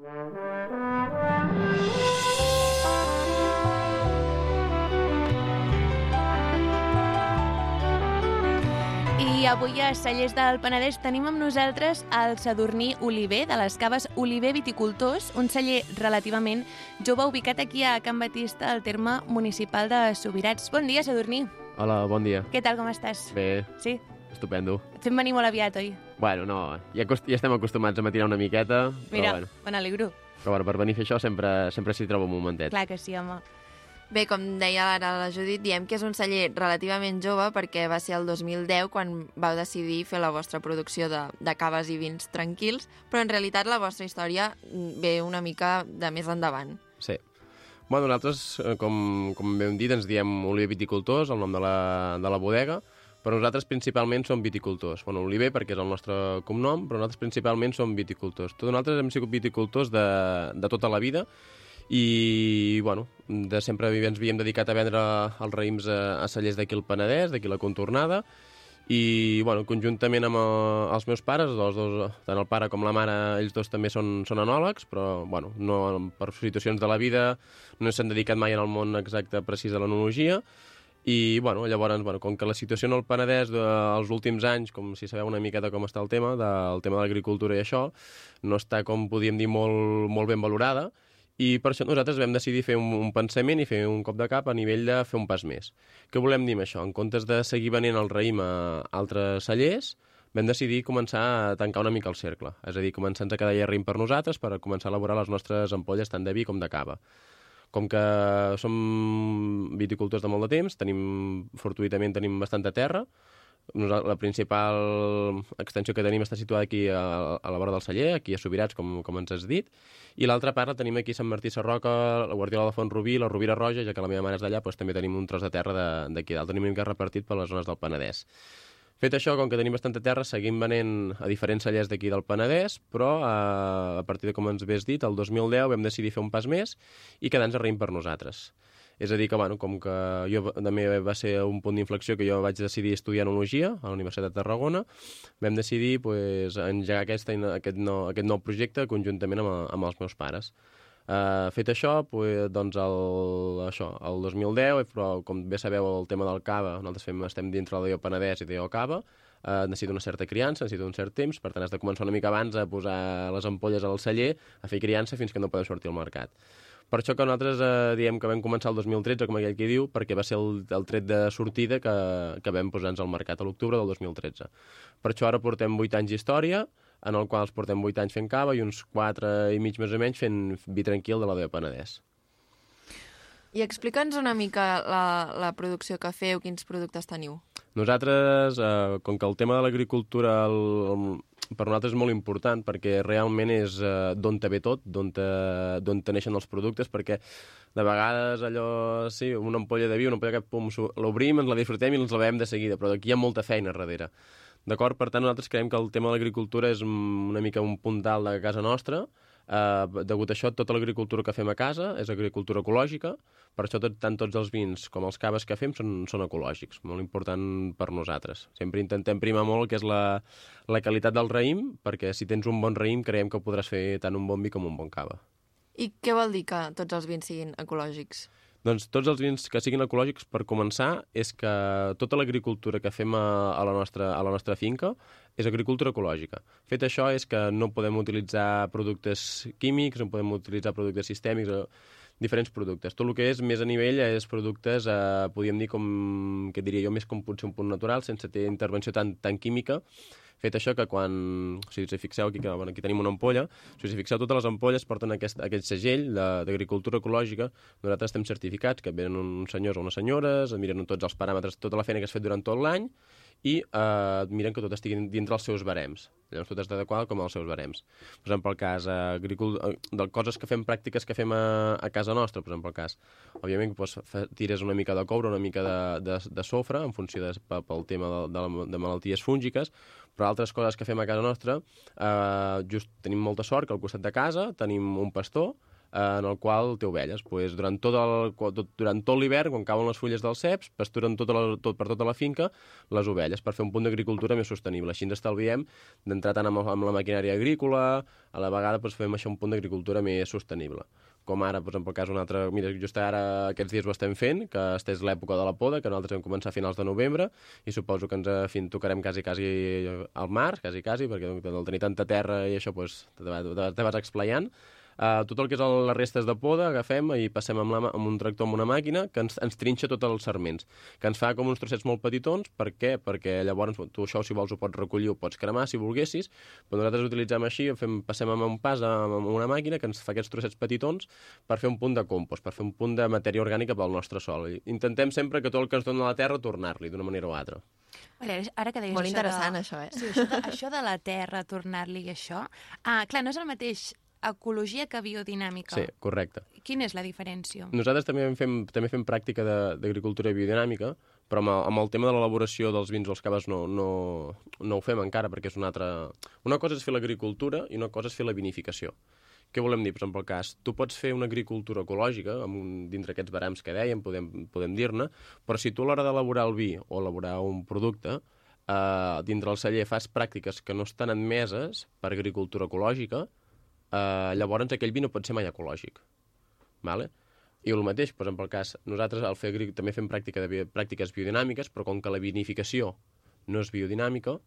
I avui a Cellers del Penedès tenim amb nosaltres el Sadurní Oliver, de les caves Oliver Viticultors, un celler relativament jove ubicat aquí a Can Batista, al terme municipal de Subirats. Bon dia, Sadurní. Hola, bon dia. Què tal, com estàs? Bé, Sí? Estupendo. Et fem venir molt aviat, oi? Bueno, no, ja, cost ja estem acostumats a matinar una miqueta, Mira, però bueno, me n'alegro. però bueno, per venir a fer això sempre, sempre s'hi troba un momentet. Clar que sí, home. Bé, com deia ara la Judit, diem que és un celler relativament jove perquè va ser el 2010 quan vau decidir fer la vostra producció de, de caves i vins tranquils, però en realitat la vostra història ve una mica de més endavant. Sí. Bueno, nosaltres, eh, com, com hem dit, ens diem Oliver Viticultors, el nom de la, de la bodega, però nosaltres principalment som viticultors. Bueno, Oliver perquè és el nostre cognom, però nosaltres principalment som viticultors. Tots nosaltres hem sigut viticultors de, de tota la vida i, bueno, de sempre ens havíem dedicat a vendre els raïms a, a cellers d'aquí al Penedès, d'aquí la contornada, i, bueno, conjuntament amb eh, els meus pares, els dos, tant el pare com la mare, ells dos també són, són enòlegs, però, bueno, no, per situacions de la vida no s'han dedicat mai en el món exacte precís de l'enologia, i, bueno, llavors, bueno, com que la situació en el Penedès dels últims anys, com si sabeu una miqueta com està el tema, del tema de l'agricultura i això, no està, com podíem dir, molt, molt ben valorada, i per això nosaltres vam decidir fer un, un pensament i fer un cop de cap a nivell de fer un pas més. Què volem dir amb això? En comptes de seguir venent el raïm a altres cellers, vam decidir començar a tancar una mica el cercle. És a dir, començar a quedar ja raïm per nosaltres per començar a elaborar les nostres ampolles tant de vi com de cava. Com que som viticultors de molt de temps, tenim, fortuitament tenim bastanta terra, la principal extensió que tenim està situada aquí a, a la vora del celler, aquí a Subirats, com, com ens has dit, i l'altra part la tenim aquí a Sant Martí Sarroca, la Guardiola de Font Rubí, la Rovira Roja, ja que la meva mare és d'allà, doncs també tenim un tros de terra d'aquí dalt, tenim mica repartit per les zones del Penedès. Fet això, com que tenim bastanta terra, seguim venent a diferents cellers d'aquí del Penedès, però eh, a partir de, com ens havies dit, el 2010 vam decidir fer un pas més i quedar-nos a raïm per nosaltres. És a dir, que, bueno, com que jo també va ser un punt d'inflexió que jo vaig decidir estudiar enologia a la Universitat de Tarragona, vam decidir pues, engegar aquesta, aquest, nou, aquest nou projecte conjuntament amb, amb els meus pares. Uh, fet això, pues, doncs el, això, el 2010, però com bé sabeu el tema del cava, nosaltres fem, estem dintre de Penedès i de cava, uh, necessita una certa criança, necessita un cert temps, per tant has de començar una mica abans a posar les ampolles al celler, a fer criança fins que no podem sortir al mercat. Per això que nosaltres eh, diem que vam començar el 2013, com aquell que diu, perquè va ser el, el tret de sortida que, que vam posar-nos al mercat a l'octubre del 2013. Per això ara portem 8 anys d'història, en el qual portem 8 anys fent cava i uns 4 i mig més o menys fent vi tranquil de la de Penedès. I explica'ns una mica la, la producció que feu, quins productes teniu. Nosaltres, eh, com que el tema de l'agricultura per nosaltres és molt important perquè realment és eh, d'on te ve tot, d'on te, te neixen els productes, perquè de vegades allò, sí, una ampolla de vi, una ampolla que l'obrim, ens la disfrutem i ens la veiem de seguida, però aquí hi ha molta feina darrere. D'acord? Per tant, nosaltres creiem que el tema de l'agricultura és una mica un puntal de casa nostra, Uh, degut a això, tota l'agricultura que fem a casa és agricultura ecològica, per això tot, tant tots els vins com els caves que fem són, són ecològics, molt important per nosaltres. Sempre intentem primar molt que és la, la qualitat del raïm, perquè si tens un bon raïm creiem que podràs fer tant un bon vi com un bon cava. I què vol dir que tots els vins siguin ecològics? Doncs tots els vins que siguin ecològics, per començar, és que tota l'agricultura que fem a, a, la nostra, a la nostra finca és agricultura ecològica. Fet això és que no podem utilitzar productes químics, no podem utilitzar productes sistèmics, diferents productes. Tot el que és més a nivell és productes, eh, podríem dir, com, que diria jo, més com potser un punt natural, sense ter intervenció tan, tan química, Fet això que quan, si us hi fixeu, aquí, que, bueno, aquí tenim una ampolla, si us fixeu, totes les ampolles porten aquest, aquest segell d'agricultura ecològica. Nosaltres estem certificats, que venen uns senyors o unes senyores, miren tots els paràmetres, tota la feina que has fet durant tot l'any, i eh, miren que tot estigui dintre els seus barems. Llavors tot està adequat com als seus barems. Per exemple, el cas eh, agricul... eh, de coses que fem, pràctiques que fem a, a casa nostra, per exemple, el cas. Òbviament, doncs, fa, tires una mica de coure, una mica de, de, de sofre, en funció de, pe- pel tema de, de, de malalties fúngiques, però altres coses que fem a casa nostra, eh, just tenim molta sort que al costat de casa tenim un pastor, en el qual té ovelles. Pues, durant tot el- tot, durant tot l'hivern, quan cauen les fulles dels ceps, pasturen tota la, tot, per tota la finca les ovelles per fer un punt d'agricultura més sostenible. Així ens estalviem d'entrar tant amb, amb la maquinària agrícola, a la vegada doncs, fem això un punt d'agricultura més sostenible. Com ara, doncs, en el cas, un altre... Mira, just ara aquests dies ho estem fent, que esta és l'època de la poda, que nosaltres vam començar a finals de novembre, i suposo que ens eh, fin, tocarem quasi, quasi al març, quasi, quasi, perquè al tenir tanta terra i això, doncs, te, te, te vas explayant. Uh, tot el que és el, les restes de poda agafem i passem amb, la, amb un tractor amb una màquina que ens, ens trinxa tots els serments, que ens fa com uns trossets molt petitons. Per què? Perquè llavors tu això, si vols, ho pots recollir, ho pots cremar, si volguessis, però nosaltres ho utilitzem així, fem, passem amb un pas amb, amb una màquina que ens fa aquests trossets petitons per fer un punt de compost, per fer un punt de matèria orgànica pel nostre sol. I intentem sempre que tot el que ens dona la terra tornar-li d'una manera o altra. Vale, ara que deies Molt això interessant, de... això, eh? Sí, això de, això de la terra, tornar-li això... Ah, clar, no és el mateix ecologia que biodinàmica. Sí, correcte. Quina és la diferència? Nosaltres també fem, també fem pràctica de- d'agricultura biodinàmica, però amb el, amb el tema de l'elaboració dels vins o els caves no, no, no ho fem encara, perquè és una altra... Una cosa és fer l'agricultura i una cosa és fer la vinificació. Què volem dir? Per exemple, el cas, tu pots fer una agricultura ecològica, amb un, dintre aquests barams que dèiem, podem, podem dir-ne, però si tu a l'hora d'elaborar el vi o elaborar un producte, eh, dintre el celler fas pràctiques que no estan admeses per agricultura ecològica, eh, llavors aquell vi no pot ser mai ecològic. Vale? I el mateix, exemple, el cas, nosaltres al fer, també fem pràctica de bi pràctiques biodinàmiques, però com que la vinificació no és biodinàmica,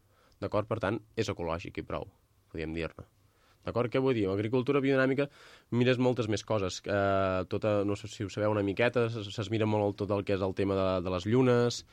d'acord, per tant, és ecològic i prou, podríem dir-ne. D'acord? Què vull dir? En agricultura biodinàmica mires moltes més coses. Eh, tota, no sé si ho sabeu una miqueta, es es mira molt el- tot el que és el tema de, de les llunes,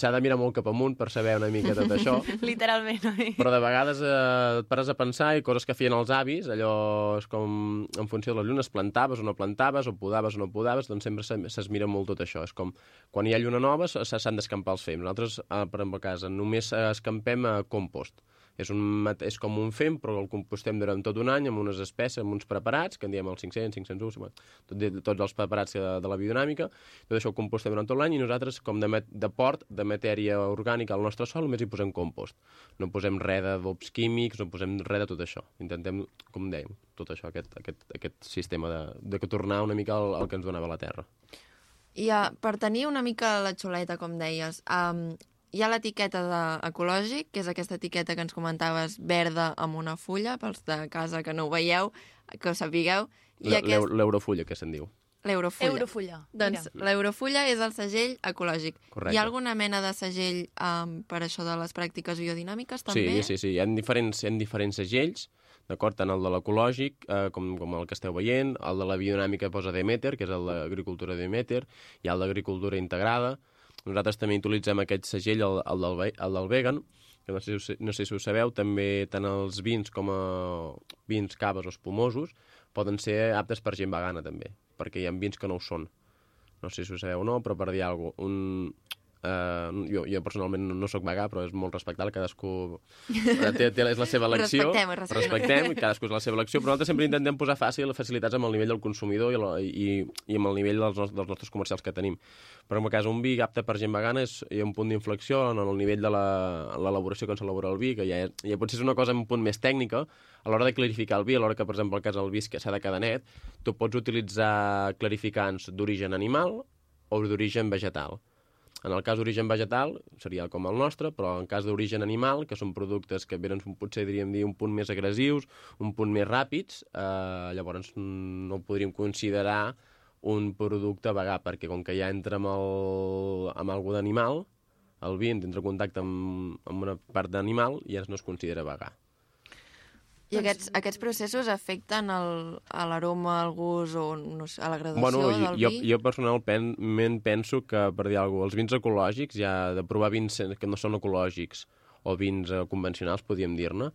s'ha de mirar molt cap amunt per saber una mica tot això, Literalment, oi? però de vegades eh, et pares a pensar i coses que feien els avis, allò és com en funció de les llunes, plantaves o no plantaves, o podaves o no podaves, doncs sempre se- s'esmira molt tot això. És com quan hi ha lluna nova s'han d'escampar els fems. Nosaltres, eh, per exemple, a casa, només escampem a compost. És, un, és com un fem, però el compostem durant tot un any amb unes espècies, amb uns preparats, que en diem el 500, 501, tot, tots els preparats de, de la biodinàmica, tot això ho compostem durant tot l'any i nosaltres, com de, de port, de matèria orgànica al nostre sol, només hi posem compost. No posem res d'adobs químics, no posem res de tot això. Intentem, com dèiem, tot això, aquest, aquest, aquest sistema de, de que tornar una mica al, al que ens donava la terra. I uh, per tenir una mica la xuleta, com deies, um, hi ha l'etiqueta de ecològic, que és aquesta etiqueta que ens comentaves, verda amb una fulla, pels de casa que no ho veieu, que ho sapigueu. I L'e- aquest... L'eurofulla, que se'n diu. L'eurofulla. Eurofulla. Doncs l'eurofulla és el segell ecològic. Correcte. Hi ha alguna mena de segell um, per això de les pràctiques biodinàmiques, també? Sí, sí, sí. Hi ha diferents, hi ha diferents segells, d'acord? Tant el de l'ecològic, eh, com, com el que esteu veient, el de la biodinàmica posa Demeter, que és el d'agricultura Demeter, hi ha el d'agricultura integrada. Nosaltres també utilitzem aquest segell, el, el, del, el del vegan, que no sé, si no sé si ho sabeu, també tant els vins com a vins caves o espumosos poden ser aptes per gent vegana, també, perquè hi ha vins que no ho són. No sé si ho sabeu o no, però per dir alguna cosa, un, Uh, jo, jo personalment no, sóc vegà, però és molt respectable, cadascú eh, té, té, és la seva elecció. Respectem, respectem. respectem, cadascú és la seva elecció, però nosaltres sempre intentem posar fàcil facilitats amb el nivell del consumidor i, la, i, i amb el nivell dels, nos- dels nostres comercials que tenim. Però en el cas un vi apte per gent vegana és, hi ha un punt d'inflexió en el nivell de la- l'elaboració que s'elabora el vi, que ja, ja potser és una cosa un punt més tècnica, a l'hora de clarificar el vi, a l'hora que, per exemple, el cas del vi que s'ha de quedar net, tu pots utilitzar clarificants d'origen animal o d'origen vegetal. En el cas d'origen vegetal, seria com el nostre, però en cas d'origen animal, que són productes que venen potser, diríem dir, un punt més agressius, un punt més ràpids, eh, llavors no podríem considerar un producte vegà, perquè com que ja entra amb, el, amb algú d'animal, el vi entra en contacte amb, amb una part d'animal i ja no es considera vegà. I aquests, aquests processos afecten el- a l'aroma, al gust o no sé, a la graduació Bueno, jo, del jo, vi? jo personalment penso que, per dir alguna cosa, els vins ecològics, ja de provar vins que no són ecològics o vins eh, convencionals, podríem dir-ne,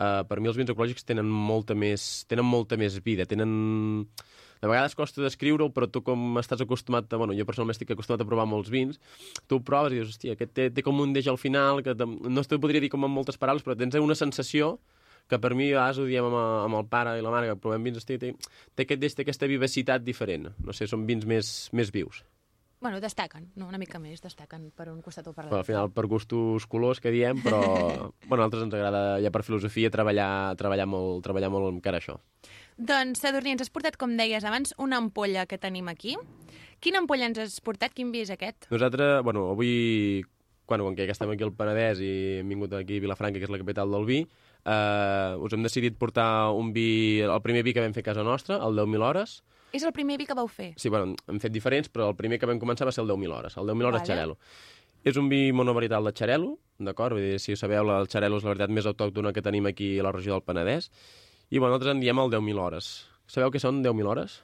eh, per mi els vins ecològics tenen molta més, tenen molta més vida, tenen... De vegades costa descriure-ho, però tu com estàs acostumat a... Bueno, jo personalment estic acostumat a provar molts vins, tu ho proves i dius, hòstia, aquest té, té com un deix al final, que te- no t'ho podria dir com amb moltes paraules, però tens una sensació que per mi, a vegades ho diem amb, amb el pare i la mare, que provem vins, hosti, té, té, aquest, té aquesta vivacitat diferent. No sé, són vins més, més vius. Bueno, destaquen, no, una mica més, destaquen per un costat o per Però al l'altre. final per gustos colors que diem, però bueno, a nosaltres ens agrada ja per filosofia treballar, treballar, molt, treballar molt amb cara a això. Doncs, Sadurní, ens has portat, com deies abans, una ampolla que tenim aquí. Quina ampolla ens has portat? Quin vi és aquest? Nosaltres, bueno, avui, quan, quan que estem aquí al Penedès i hem vingut aquí a Vilafranca, que és la capital del vi, eh, us hem decidit portar un vi, el primer vi que vam fer a casa nostra, el 10.000 hores. És el primer vi que vau fer? Sí, bueno, hem fet diferents, però el primer que vam començar va ser el 10.000 hores, el 10.000 hores Vale. Xarel·lo. És un vi monovarietal de Xarel·lo, d'acord? Vull dir, si ho sabeu, el Xarel·lo és la veritat més autòctona que tenim aquí a la regió del Penedès. I, bueno, nosaltres en diem el 10.000 hores. Sabeu què són 10.000 hores?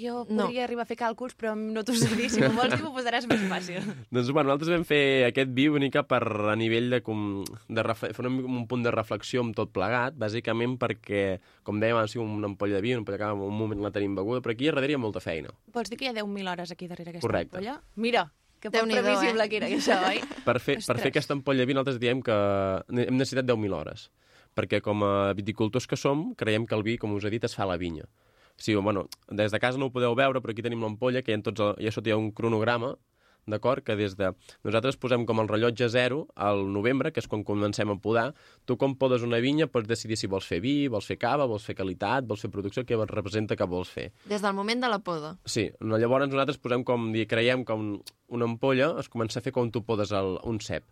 Jo No. podria arribar a fer càlculs, però no t'ho sé dir. Si m'ho vols dir, m'ho posaràs més fàcil. Doncs, bueno, nosaltres vam fer aquest vi una mica per a nivell de, com, de fer un, un punt de reflexió amb tot plegat, bàsicament perquè, com dèiem, ha sigut una ampolla de vi, una ampolla que en un moment la tenim beguda, però aquí darrere hi ha molta feina. Vols dir que hi ha 10.000 hores aquí darrere aquesta Correcte. ampolla? Mira, que poc previsible eh? que era això, oi? Per fer, per Ostres. fer aquesta ampolla de vi nosaltres diem que hem necessitat 10.000 hores, perquè com a viticultors que som, creiem que el vi, com us he dit, es fa a la vinya. Sí, bueno, des de casa no ho podeu veure, però aquí tenim l'ampolla, que hi ha tots, el- hi ha sota hi ha un cronograma, d'acord? Que des de... Nosaltres posem com el rellotge zero al novembre, que és quan comencem a podar. Tu, com podes una vinya, pots decidir si vols fer vi, vols fer cava, vols fer qualitat, vols fer producció, què representa que vols fer. Des del moment de la poda. Sí, llavors nosaltres posem com, creiem un, una ampolla es comença a fer quan tu podes el, un cep.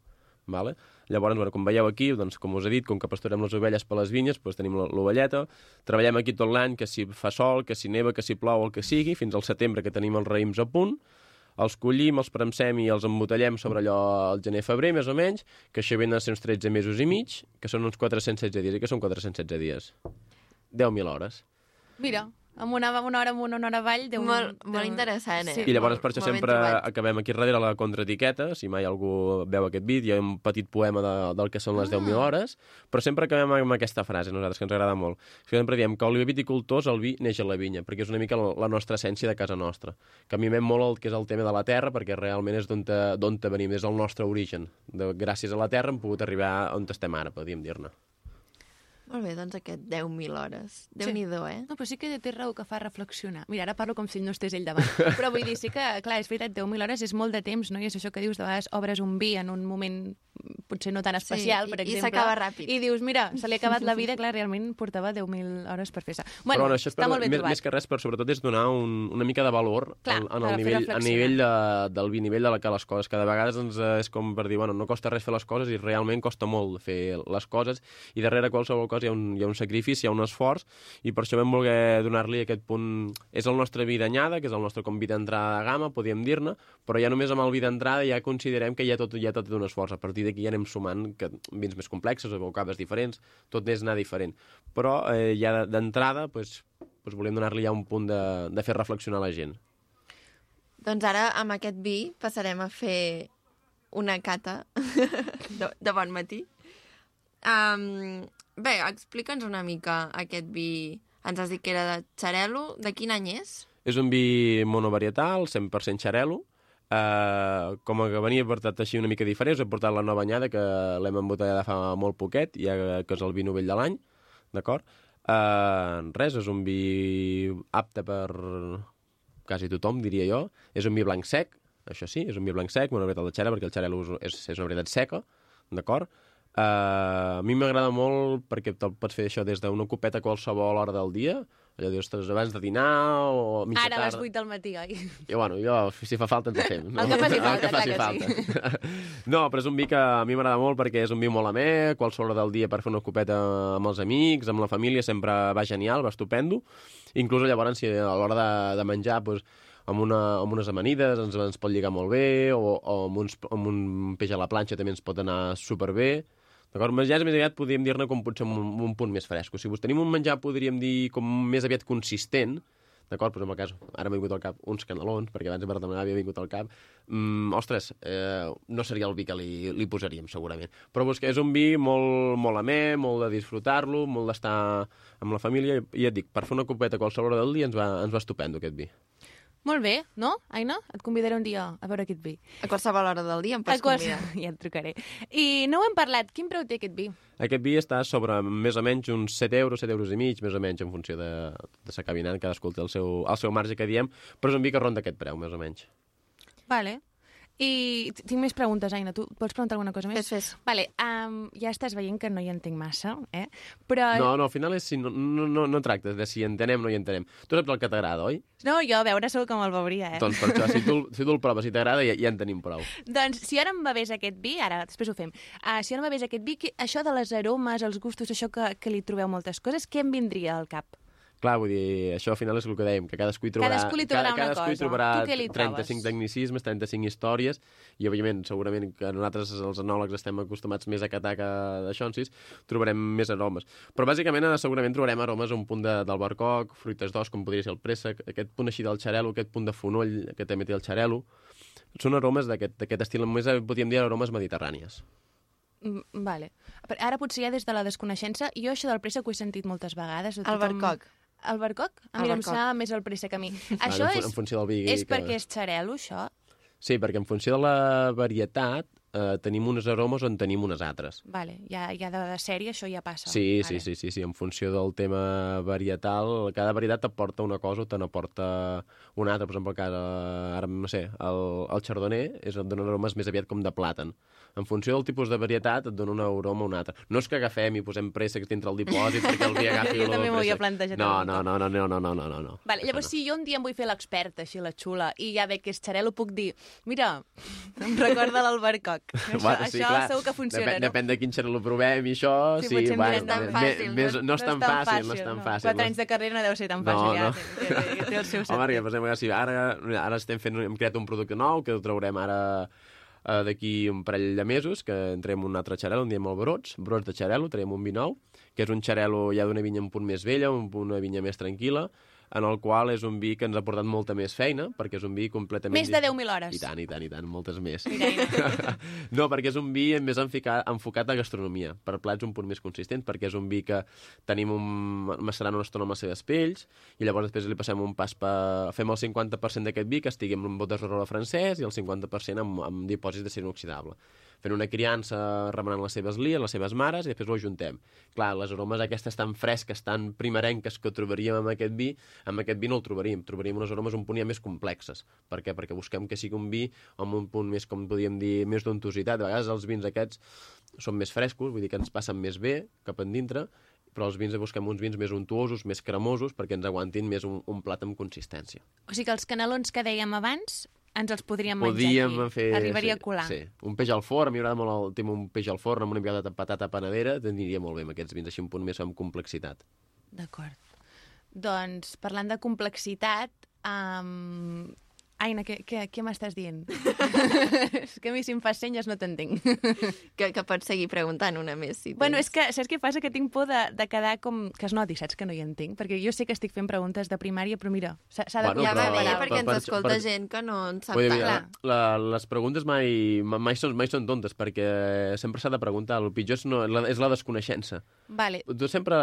Vale? Llavors, bueno, com veieu aquí, doncs, com us he dit, com que pastorem les ovelles per les vinyes, doncs tenim l'ovelleta, treballem aquí tot l'any, que si fa sol, que si neva, que si plou, el que sigui, fins al setembre que tenim els raïms a punt, els collim, els premsem i els embotellem sobre allò al gener-febrer, més o menys, que això venen a ser uns 13 mesos i mig, que són uns 416 dies. I què són 416 dies? 10.000 hores. Mira, amb una, una hora amunt, una hora avall... Déu, Molt, Déu- molt interessant, eh? Sí. I llavors Molt- per això sempre trobat. acabem aquí darrere la contraetiqueta, si mai algú veu aquest vídeo, hi ha un petit poema de, del que són les 10.000 Ah. hores, però sempre acabem amb aquesta frase, nosaltres, que ens agrada molt. Que sempre diem que el viticultors, el vi neix a la vinya, perquè és una mica la, la nostra essència de casa nostra. Que a mi m'hem molt el que és el tema de la terra, perquè realment és d'on te- d'on te venim, és el nostre origen. De, gràcies a la terra hem pogut arribar on estem ara, podríem dir-ne. Molt bé, doncs aquest 10.000 hores. Déu-n'hi-do, eh? No, però sí que té raó que fa reflexionar. Mira, ara parlo com si no estés ell davant. Però vull dir, sí que, clar, és veritat, 10.000 hores és molt de temps, no? I és això que dius, de vegades obres un vi en un moment potser no tan especial, i- per i exemple. s'acaba ràpid. I dius, mira, se li ha acabat la vida, clar, realment portava 10.000 hores per fer-se. Bueno, però bueno, això és està per, molt ben més, trobat. més que res, però sobretot és donar un, una mica de valor Clar, en, en el nivell, a nivell de, del vi, nivell de la, que les coses, que de vegades doncs, eh, és com per dir, bueno, no costa res fer les coses i realment costa molt fer les coses i darrere qualsevol cosa hi ha un, hi ha un sacrifici, hi ha un esforç i per això vam voler donar-li aquest punt... És el nostre vi d'anyada, que és el nostre com vi d'entrada de gamma, podríem dir-ne, però ja només amb el vi d'entrada ja considerem que ha tot, ha tot un esforç. A partir d'aquí ja anem sumant que vins més complexes o caves diferents, tot és anar diferent. Però eh, ja d'entrada pues, pues volem donar-li ja un punt de, de fer reflexionar la gent. Doncs ara, amb aquest vi, passarem a fer una cata de, de bon matí. Um, bé, explica'ns una mica aquest vi. Ens has dit que era de xarel·lo. De quin any és? És un vi monovarietal, 100% xarel·lo, Uh, com que venia portat així una mica diferent, us he portat la nova anyada, que l'hem embotellada fa molt poquet, ja que és el vi novell de l'any, d'acord? Uh, res, és un vi apte per quasi tothom, diria jo. És un vi blanc sec, això sí, és un vi blanc sec, una varietat de xera, perquè el xarel·lo és, és una varietat seca, d'acord? Uh, a mi m'agrada molt perquè te'l pots fer això des d'una copeta a qualsevol hora del dia, allò dius, ostres, abans de dinar o mitja Ara a les tarda. 8 del matí, oi? I bueno, jo, si fa falta, ens ho fem. El que faci falta, el que faci clar que falta. no, però és un vi que a mi m'agrada molt perquè és un vi molt amè, qualsevol hora del dia per fer una copeta amb els amics, amb la família, sempre va genial, va estupendo. Inclús llavors, si a l'hora de, de menjar, doncs, amb, una, amb unes amanides ens, ens pot lligar molt bé, o, o amb, uns, amb un peix a la planxa també ens pot anar superbé. D'acord? Menjars més aviat podríem dir-ne com potser un, un punt més fresc. Si vos tenim un menjar, podríem dir, com més aviat consistent, d'acord? Pues en el cas, ara m'ha vingut al cap uns canelons, perquè abans de Bartomeu havia vingut al cap. Mm, ostres, eh, no seria el vi que li, li posaríem, segurament. Però pues, que és un vi molt, molt amè, molt de disfrutar-lo, molt d'estar amb la família, i ja et dic, per fer una copeta a qualsevol hora del dia ens va, ens va estupendo aquest vi. Molt bé, no, Aina? Et convidaré un dia a veure aquest vi. A qualsevol hora del dia em pots quals- convidar. Ja et trucaré. I no ho hem parlat. Quin preu té aquest vi? Aquest vi està sobre més o menys uns 7 euros, 7 euros i mig, més o menys, en funció de, de sa cabinant, cadascú té el seu, el seu marge que diem, però és un vi que ronda aquest preu, més o menys. Vale. I tinc més preguntes, Aina. Tu vols preguntar alguna cosa més? Fes, fes. Vale, um, ja estàs veient que no hi entenc massa, eh? Però... No, no, al final és si no, no, no, no tractes de si entenem o no hi entenem. Tu saps el que t'agrada, oi? no, jo a veure segur com el veuria, eh? Doncs per això, si tu, si tu el proves i t'agrada, ja, ja en tenim prou. Doncs si ara em bevés aquest vi, ara després ho fem, uh, si ara em bevés aquest vi, que, això de les aromes, els gustos, això que, que li trobeu moltes coses, què em vindria al cap? Clar, vull dir, això al final és el que dèiem, que cadascú hi trobarà, Cadascú li trobarà ca- una cadascú hi cosa. trobarà Tu què li trobes? 35 tecnicismes, 35 històries, i òbviament, segurament que nosaltres, els enòlegs, estem acostumats més a catar que d'això en sis, trobarem més aromes. Però bàsicament eh, segurament trobarem aromes a un punt de, d'albercoc, fruites d'os, com podria ser el préssec, aquest punt així del xarelo, aquest punt de fonoll que també té el xarelo. Són aromes d'aquest d'aquest estil, més eh, podríem dir aromes mediterrànies. Mm, vale. Ara potser ja des de la desconeixença, jo això del préssec ho he sentit moltes vegades. de El tothom- barcoc. El barcoc? El mira, em sembla més el préssec a mi. Això en és, en funció del vi és que- perquè és xarelo, això? Sí, perquè en funció de la varietat eh, tenim unes aromes on tenim unes altres. Vale, ja, ja de, de sèrie això ja passa. Sí, vale. sí, sí, sí, sí, en funció del tema varietal, cada varietat t'aporta una cosa o te n'aporta una altra. Per exemple, eh, ara no sé, el, el chardonnay és, et dona aromes més aviat com de plàtan. En funció del tipus de varietat et dona una aroma o una altra. No és que agafem i posem préssecs dintre el dipòsit perquè el vi agafi Jo també m'ho havia plantejat No, no, no, no, no, no, no, no, no. Vale, llavors, no. si jo un dia em vull fer l'experta, així, la xula, i ja veig que és xarelo, puc dir, mira, em recorda l'albercoc. Això, Bueno, sí, això clar. segur que funciona, depèn, no? Depèn de quin xarel·lo provem i això, Sí, sí, potser bueno, no és tan me- fàcil, més, no- no és tan fàcil, no és tan fàcil. Quatre no. anys de carrera no deu ser tan No, fàcil, ja. no. Té, té, té el seu Home, sentit. perquè, per exemple, ara, ara estem fent, hem creat un producte nou que el traurem ara eh, d'aquí un parell de mesos, que entrem un altre xarel·lo, en diem el brots, brots de xarel·lo, traiem un vi nou, que és un xarel·lo ja d'una vinya un punt més vella, un, una vinya més tranquil·la, en el qual és un vi que ens ha portat molta més feina, perquè és un vi completament... Més de dis- 10.000 hores. I tant, i tant, i tant, moltes més. No, perquè és un vi més enfocat a gastronomia, per plats un punt més consistent, perquè és un vi que tenim un, macerant una estona amb les seves pells, i llavors després li passem un pas per... fem el 50% d'aquest vi que estigui en un bot de rola francès i el 50% amb, amb dipòsits de ser inoxidable fent una criança remenant les seves lies, les seves mares, i després ho ajuntem. Clar, les aromes aquestes tan fresques, tan primerenques que trobaríem amb aquest vi, amb aquest vi no el trobaríem. Trobaríem unes aromes un punt ja més complexes. Per què? Perquè busquem que sigui un vi amb un punt més, com podríem dir, més d'untositat. De vegades els vins aquests són més frescos, vull dir que ens passen més bé cap endintre, però els vins busquem uns vins més untuosos, més cremosos, perquè ens aguantin més un, un plat amb consistència. O sigui que els canelons que dèiem abans ens els podríem menjar Podíem aquí. fer... Arribaria sí, a colar. Sí. Un peix al forn, a mi m'agrada molt el tema un peix al forn amb una mica de patata panadera, t'aniria molt bé amb aquests vins, així un punt més amb complexitat. D'acord. Doncs, parlant de complexitat, um... Aina, què, què, què m'estàs dient? és que a mi si em fas senyes no t'entenc. Que, que pots seguir preguntant una més, si bueno, tens. és que saps què passa? Que tinc por de, de quedar com... Que es noti, saps que no hi entenc? Perquè jo sé que estic fent preguntes de primària, però mira, s'ha de Bueno, Ja va bé, per perquè per- ens escolta per- gent que no en sap dir, tant. la, les preguntes mai, mai, són, mai són tontes, perquè sempre s'ha de preguntar. El pitjor és, no, la, és la desconeixença. Vale. Tu sempre,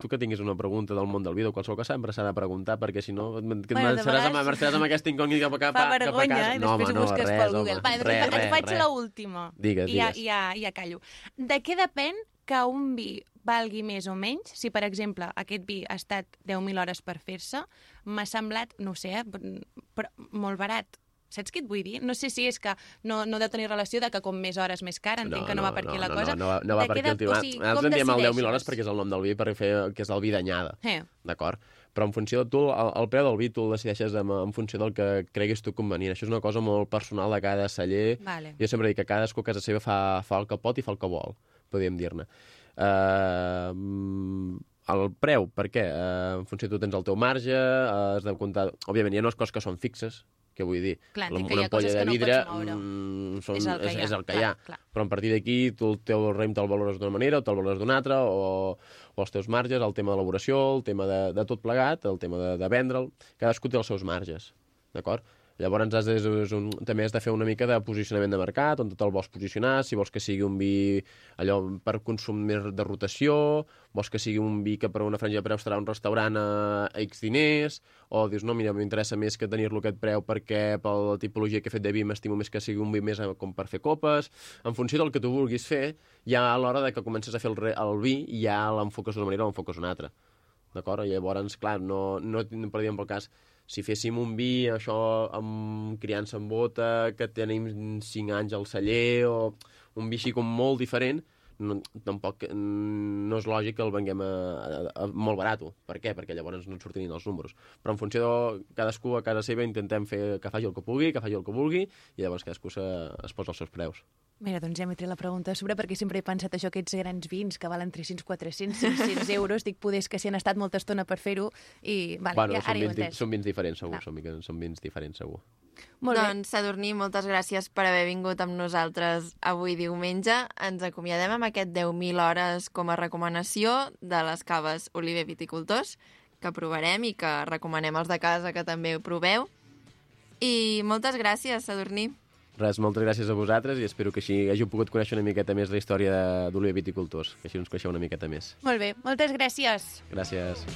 tu que tinguis una pregunta del món del vídeo, qualsevol cosa, sempre s'ha de preguntar, perquè si no, Bueno, bueno, de marxaràs, amb, vegades marxaràs amb aquesta incògnita cap, a- cap, Fa a- cap a vergonya casa. i no, després home, ho no, busques res, pel Google. Home, Va, doncs res, et res, faig res. l'última. Digues, ja, digues. i ja, i ja callo. De què depèn que un vi valgui més o menys? Si, per exemple, aquest vi ha estat 10.000 hores per fer-se, m'ha semblat, no sé, eh, però molt barat. Saps què et vull dir? No sé si és que no, no deu tenir relació de que com més hores més cara, entenc que no, va per aquí la no, cosa. No, no, va- no va per aquí el tema. o sigui, Nosaltres en diem el 10.000 decideixes? hores perquè és el nom del vi, per fer, que és el vi d'anyada. Eh, D'acord? Però en funció de tu, el, el preu del vi tu el decideixes en, en funció del que creguis tu convenient. Això és una cosa molt personal de cada celler. vale. Jo sempre dic que cadascú a casa seva fa, fa el que pot i fa el que vol, podríem dir-ne. Uh, el preu, per què? Uh, en funció tu tens el teu marge, uh, has de comptar... Òbviament, hi ha unes coses que són fixes, què vull dir? Clar, La- entenc que hi ha coses que no mm, són, És el que és, hi ha, és el que clar, hi ha. clar. Però a partir d'aquí tu el teu rem te'l valores d'una manera o te'l valores d'una altra, o, o els teus marges, el tema d'elaboració, el tema de, de tot plegat, el tema de, de vendre'l, cadascú té els seus marges, d'acord? Llavors has de, és un, també has de fer una mica de posicionament de mercat, on te'l vols posicionar, si vols que sigui un vi allò per consum més de rotació, vols que sigui un vi que per una franja de preu estarà un restaurant a X diners, o dius, no, mira, m'interessa més que tenir-lo aquest preu perquè per la tipologia que he fet de vi m'estimo més que sigui un vi més com per fer copes. En funció del que tu vulguis fer, ja a l'hora de que comences a fer el, el vi, ja l'enfoques d'una manera o l'enfoques d'una altra. D'acord? Llavors, clar, no, no, per exemple, el cas, si féssim un vi, això amb criança en bota, que tenim 5 anys al celler, o un vi així com molt diferent, no, tampoc no és lògic que el venguem a, a, a molt barat. Per què? Perquè llavors no ens sortirin els números. Però en funció de cadascú a casa seva intentem fer que faci el que pugui, que faci el que vulgui, i llavors cadascú se, es posa els seus preus. Mira, doncs ja m'he tret la pregunta a sobre perquè sempre he pensat això, aquests grans vins que valen 300, 400, 500 euros, dic, poder que si han estat molta estona per fer-ho i vale, bueno, ja, són, ara hi ho he vins, di- entès. són vins diferents, segur. Clar. Són, són vins diferents, segur. Molt bé. doncs, Sadurní, moltes gràcies per haver vingut amb nosaltres avui diumenge. Ens acomiadem amb aquest 10.000 hores com a recomanació de les caves Oliver Viticultors, que provarem i que recomanem als de casa que també ho proveu. I moltes gràcies, Sadurní. Res, moltes gràcies a vosaltres i espero que així hàgiu pogut conèixer una miqueta més la història d'Oliver Viticultors, que així ens coneixeu una miqueta més. Molt bé, moltes gràcies. Gràcies.